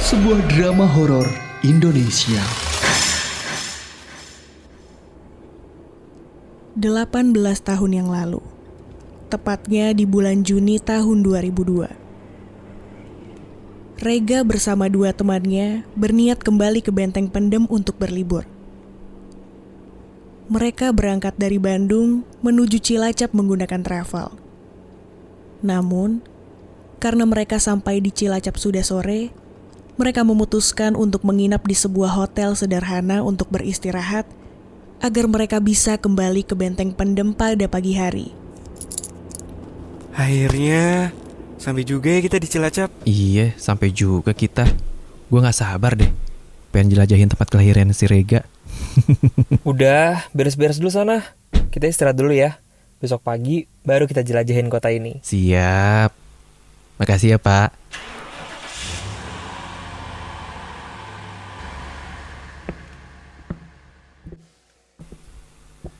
Sebuah drama horor Indonesia. 18 tahun yang lalu. Tepatnya di bulan Juni tahun 2002. Rega bersama dua temannya berniat kembali ke Benteng Pendem untuk berlibur. Mereka berangkat dari Bandung menuju Cilacap menggunakan travel. Namun, karena mereka sampai di Cilacap sudah sore, mereka memutuskan untuk menginap di sebuah hotel sederhana untuk beristirahat agar mereka bisa kembali ke Benteng Pendem pada pagi hari. Akhirnya sampai juga ya kita di Cilacap. Iya, sampai juga kita. Gue gak sabar deh. Pengen jelajahin tempat kelahiran si Rega. Udah, beres-beres dulu sana. Kita istirahat dulu ya. Besok pagi baru kita jelajahin kota ini. Siap. Makasih ya, Pak.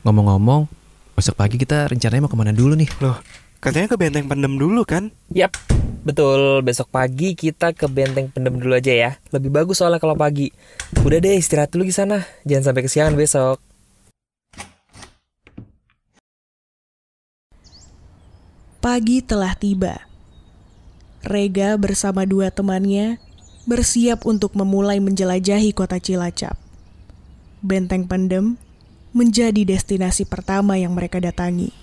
Ngomong-ngomong, besok pagi kita rencananya mau ke mana dulu nih? Loh, katanya ke Benteng Pendem dulu kan? Yap, betul. Besok pagi kita ke benteng pendem dulu aja ya. Lebih bagus soalnya kalau pagi. Udah deh istirahat dulu di sana. Jangan sampai kesiangan besok. Pagi telah tiba. Rega bersama dua temannya bersiap untuk memulai menjelajahi kota Cilacap. Benteng Pendem menjadi destinasi pertama yang mereka datangi.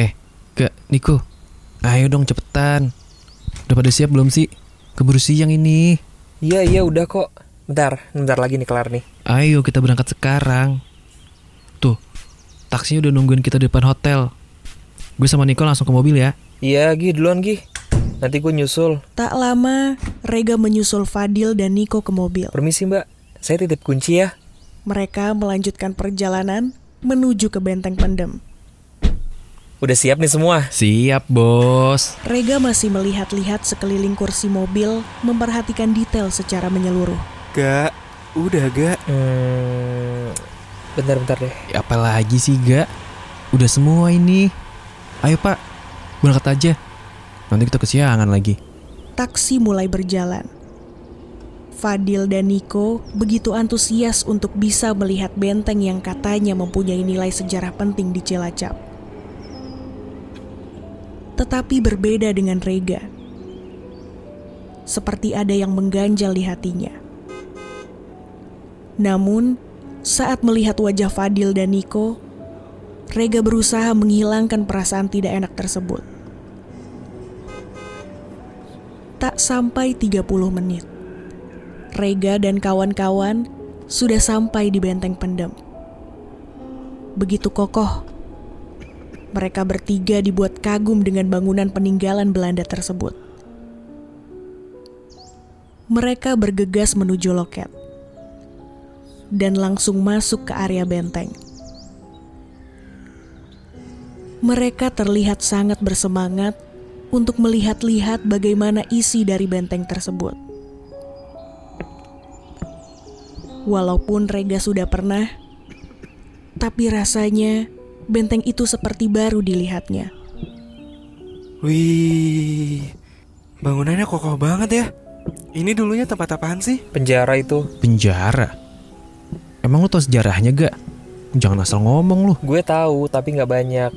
Eh, Kak, Niko. Ayo dong cepetan. Udah pada siap belum sih? Keburu siang ini. Iya, iya udah kok. Bentar, bentar lagi nih kelar nih. Ayo kita berangkat sekarang. Tuh, taksinya udah nungguin kita di depan hotel. Gue sama Niko langsung ke mobil ya. Iya, Gi, duluan Gi. Nanti gue nyusul. Tak lama, Rega menyusul Fadil dan Niko ke mobil. Permisi mbak, saya titip kunci ya. Mereka melanjutkan perjalanan menuju ke Benteng Pendem. Udah siap nih semua? Siap, Bos. Rega masih melihat-lihat sekeliling kursi mobil, memperhatikan detail secara menyeluruh. Gak, udah gak. Hmm, bentar-bentar deh. Ya, apalagi sih, Gak? Udah semua ini. Ayo, Pak. Berangkat aja. Nanti kita kesiangan lagi. Taksi mulai berjalan. Fadil dan Niko begitu antusias untuk bisa melihat benteng yang katanya mempunyai nilai sejarah penting di Cilacap. Tetapi berbeda dengan Rega. Seperti ada yang mengganjal di hatinya. Namun, saat melihat wajah Fadil dan Niko, Rega berusaha menghilangkan perasaan tidak enak tersebut. Tak sampai 30 menit. Rega dan kawan-kawan sudah sampai di benteng pendem. Begitu kokoh, mereka bertiga dibuat kagum dengan bangunan peninggalan Belanda tersebut. Mereka bergegas menuju loket dan langsung masuk ke area benteng. Mereka terlihat sangat bersemangat untuk melihat-lihat bagaimana isi dari benteng tersebut. Walaupun Rega sudah pernah, tapi rasanya benteng itu seperti baru dilihatnya. Wih, bangunannya kokoh banget ya. Ini dulunya tempat apaan sih? Penjara itu. Penjara? Emang lu tau sejarahnya, Gak? Jangan asal ngomong lu. Gue tahu, tapi nggak banyak.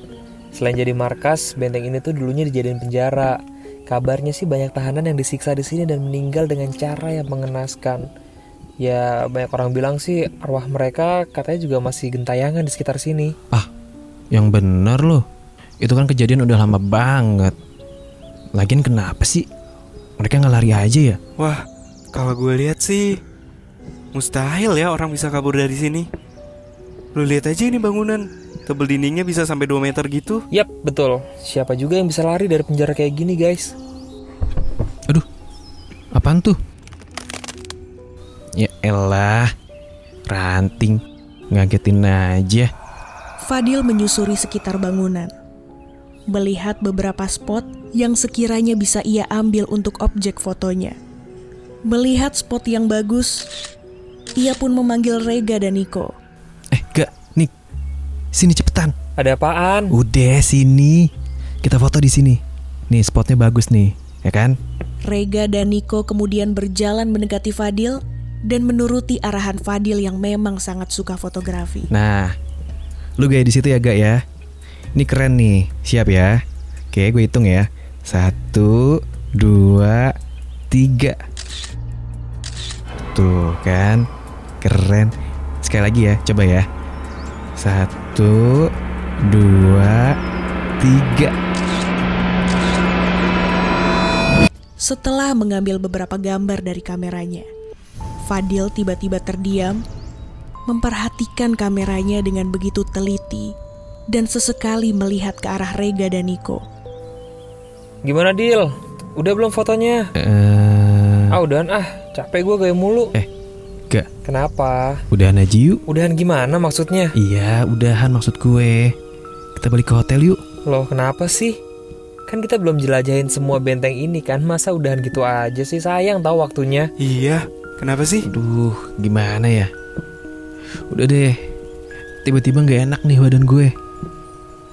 Selain jadi markas, benteng ini tuh dulunya dijadiin penjara. Kabarnya sih banyak tahanan yang disiksa di sini dan meninggal dengan cara yang mengenaskan. Ya banyak orang bilang sih arwah mereka katanya juga masih gentayangan di sekitar sini. Ah, yang bener loh. Itu kan kejadian udah lama banget. Lagian kenapa sih? Mereka nggak lari aja ya? Wah, kalau gue lihat sih mustahil ya orang bisa kabur dari sini. Lu lihat aja ini bangunan, tebel dindingnya bisa sampai 2 meter gitu. Yap, betul. Siapa juga yang bisa lari dari penjara kayak gini, guys? Aduh, apaan tuh? Ya elah, ranting, ngagetin aja. Fadil menyusuri sekitar bangunan, melihat beberapa spot yang sekiranya bisa ia ambil untuk objek fotonya. Melihat spot yang bagus, ia pun memanggil Rega dan Niko. Sini cepetan. Ada apaan? Udah sini, kita foto di sini. Nih spotnya bagus nih. ya kan? Rega dan Niko kemudian berjalan mendekati Fadil dan menuruti arahan Fadil yang memang sangat suka fotografi. Nah, lu gaya di situ ya gak ya? Ini keren nih, siap ya? Oke, gue hitung ya. Satu, dua, tiga. Tuh kan, keren. Sekali lagi ya, coba ya. Satu, dua, tiga. Setelah mengambil beberapa gambar dari kameranya, Fadil tiba-tiba terdiam, memperhatikan kameranya dengan begitu teliti, dan sesekali melihat ke arah Rega dan Niko. Gimana Dil? Udah belum fotonya? Eh, Ah udahan ah, capek gue gaya mulu. Eh, gak. Kenapa? Udahan aja yuk. Udahan gimana maksudnya? Iya, udahan maksud gue. Kita balik ke hotel yuk. Loh kenapa sih? Kan kita belum jelajahin semua benteng ini kan Masa udahan gitu aja sih Sayang tahu waktunya Iya, kenapa sih? Aduh, gimana ya? Udah deh. Tiba-tiba nggak enak nih badan gue.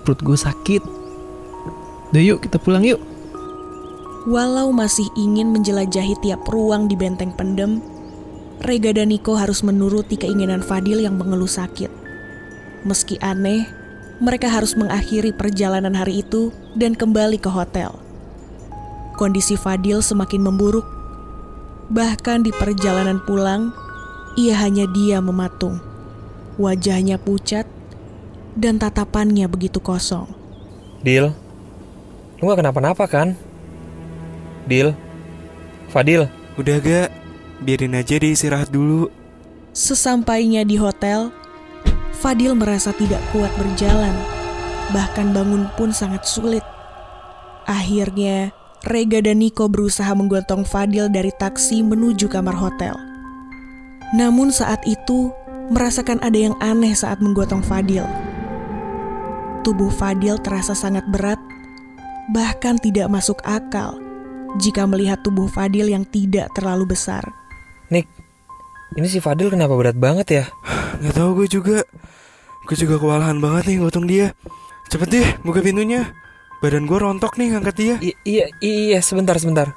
Perut gue sakit. Udah yuk, kita pulang yuk. Walau masih ingin menjelajahi tiap ruang di benteng pendem, Rega dan Niko harus menuruti keinginan Fadil yang mengeluh sakit. Meski aneh, mereka harus mengakhiri perjalanan hari itu dan kembali ke hotel. Kondisi Fadil semakin memburuk. Bahkan di perjalanan pulang, ia hanya dia mematung. Wajahnya pucat dan tatapannya begitu kosong. Dil Lu gak kenapa-napa kan? Dil Fadil Udah gak? Biarin aja dia istirahat dulu. Sesampainya di hotel, Fadil merasa tidak kuat berjalan. Bahkan bangun pun sangat sulit. Akhirnya, Rega dan Niko berusaha menggotong Fadil dari taksi menuju kamar hotel. Namun saat itu, merasakan ada yang aneh saat menggotong Fadil. Tubuh Fadil terasa sangat berat, bahkan tidak masuk akal jika melihat tubuh Fadil yang tidak terlalu besar. Nick Ini si Fadil kenapa berat banget ya? Gak tahu gue juga. Gue juga kewalahan banget nih gotong dia. Cepet deh, buka pintunya. Badan gue rontok nih ngangkat dia. I- iya, iya, sebentar, sebentar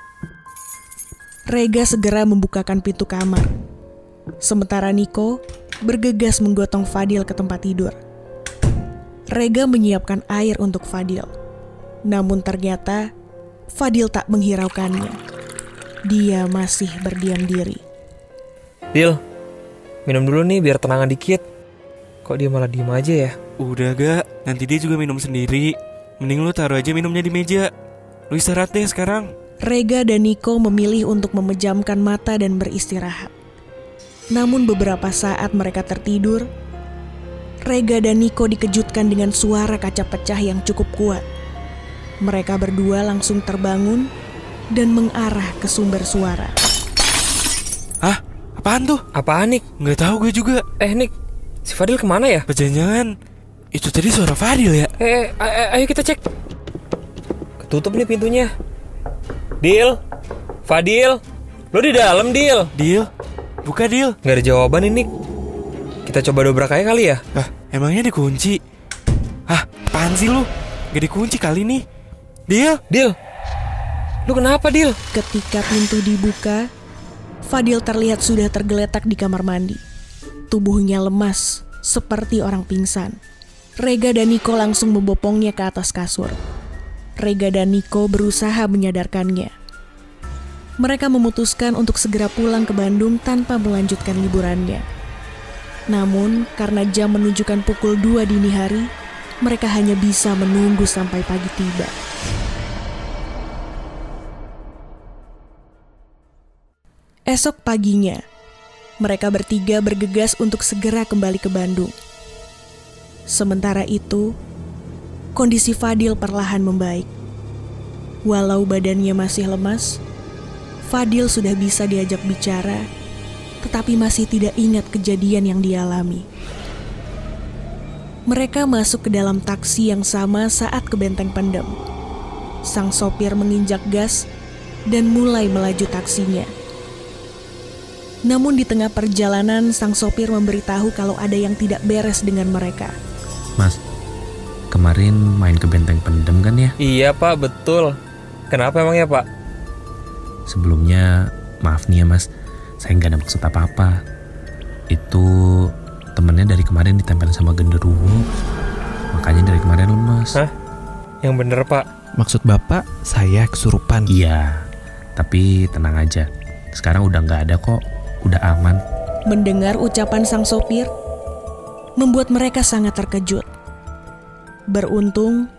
Rega segera membukakan pintu kamar. Sementara Niko bergegas menggotong Fadil ke tempat tidur. Rega menyiapkan air untuk Fadil. Namun ternyata Fadil tak menghiraukannya. Dia masih berdiam diri. Dil Minum dulu nih biar tenangan dikit Kok dia malah diem aja ya? Udah gak, nanti dia juga minum sendiri. Mending lu taruh aja minumnya di meja. Lu istirahat deh sekarang. Rega dan Niko memilih untuk memejamkan mata dan beristirahat. Namun beberapa saat mereka tertidur, Rega dan Niko dikejutkan dengan suara kaca pecah yang cukup kuat. Mereka berdua langsung terbangun dan mengarah ke sumber suara. Hah? Apaan tuh? Apaan Nick? Nggak tahu gue juga. Eh Nick Si Fadil ke mana ya? Jangan-jangan itu tadi suara Fadil ya? Eh, eh, ayo, ayo kita cek Ketutup nih pintunya Dil Fadil Lo di dalam Dil Deal? Buka deal? Gak ada jawaban nih Nick Kita coba dobrak aja kali ya Ah, emangnya dikunci? Hah, apaan sih lu? Gak dikunci kali nih. Deal? Dil Lu kenapa Dil? Ketika pintu dibuka, Fadil terlihat sudah tergeletak di kamar mandi. Tubuhnya lemas, seperti orang pingsan. Rega dan Niko langsung membopongnya ke atas kasur. Rega dan Niko berusaha menyadarkannya. Mereka memutuskan untuk segera pulang ke Bandung tanpa melanjutkan liburannya. Namun, karena jam menunjukkan pukul 2 dini hari, mereka hanya bisa menunggu sampai pagi tiba. Esok paginya, mereka bertiga bergegas untuk segera kembali ke Bandung. Sementara itu, kondisi Fadil perlahan membaik. Walau badannya masih lemas, Fadil sudah bisa diajak bicara, tetapi masih tidak ingat kejadian yang dialami. Mereka masuk ke dalam taksi yang sama saat ke benteng pendem. Sang sopir menginjak gas dan mulai melaju taksinya. Namun di tengah perjalanan, sang sopir memberitahu kalau ada yang tidak beres dengan mereka. Mas, kemarin main ke benteng pendem kan ya? Iya pak betul Kenapa emang ya pak? Sebelumnya maaf nih ya mas, saya nggak ada maksud apa-apa. Itu temennya dari kemarin ditempel sama genderuwo, makanya dari kemarin lemas. Hah? Yang bener pak Maksud bapak, saya kesurupan. Iya, tapi tenang aja. Sekarang udah nggak ada kok, udah aman. Mendengar ucapan sang sopir, membuat mereka sangat terkejut. Beruntung,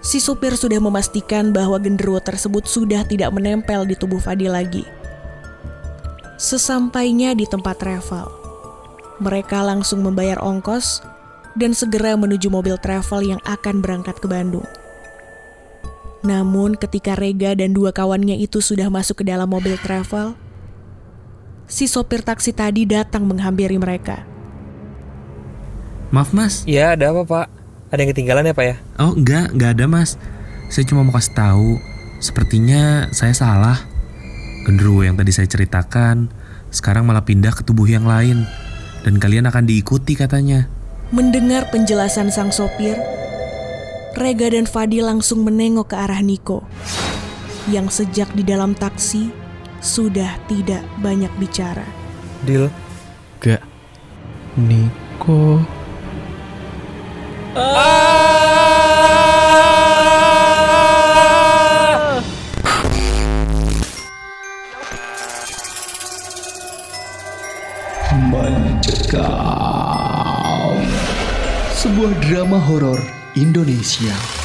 si supir sudah memastikan bahwa genderuwo tersebut sudah tidak menempel di tubuh Fadil lagi. Sesampainya di tempat travel, mereka langsung membayar ongkos dan segera menuju mobil travel yang akan berangkat ke Bandung. Namun ketika Rega dan dua kawannya itu sudah masuk ke dalam mobil travel, si sopir taksi tadi datang menghampiri mereka. Maaf mas, Ya ada apa pak Ada yang ketinggalan ya pak ya oh enggak, nggak ada mas. Saya cuma mau kasih tahu, sepertinya saya salah. Genderuwo yang tadi saya ceritakan, sekarang malah pindah ke tubuh yang lain. Dan kalian akan diikuti katanya. Mendengar penjelasan sang sopir, Rega dan Fadil langsung menengok ke arah Niko, yang sejak di dalam taksi sudah tidak banyak bicara. Deal Gak. Niko. Mencekam. Sebuah drama horor Indonesia.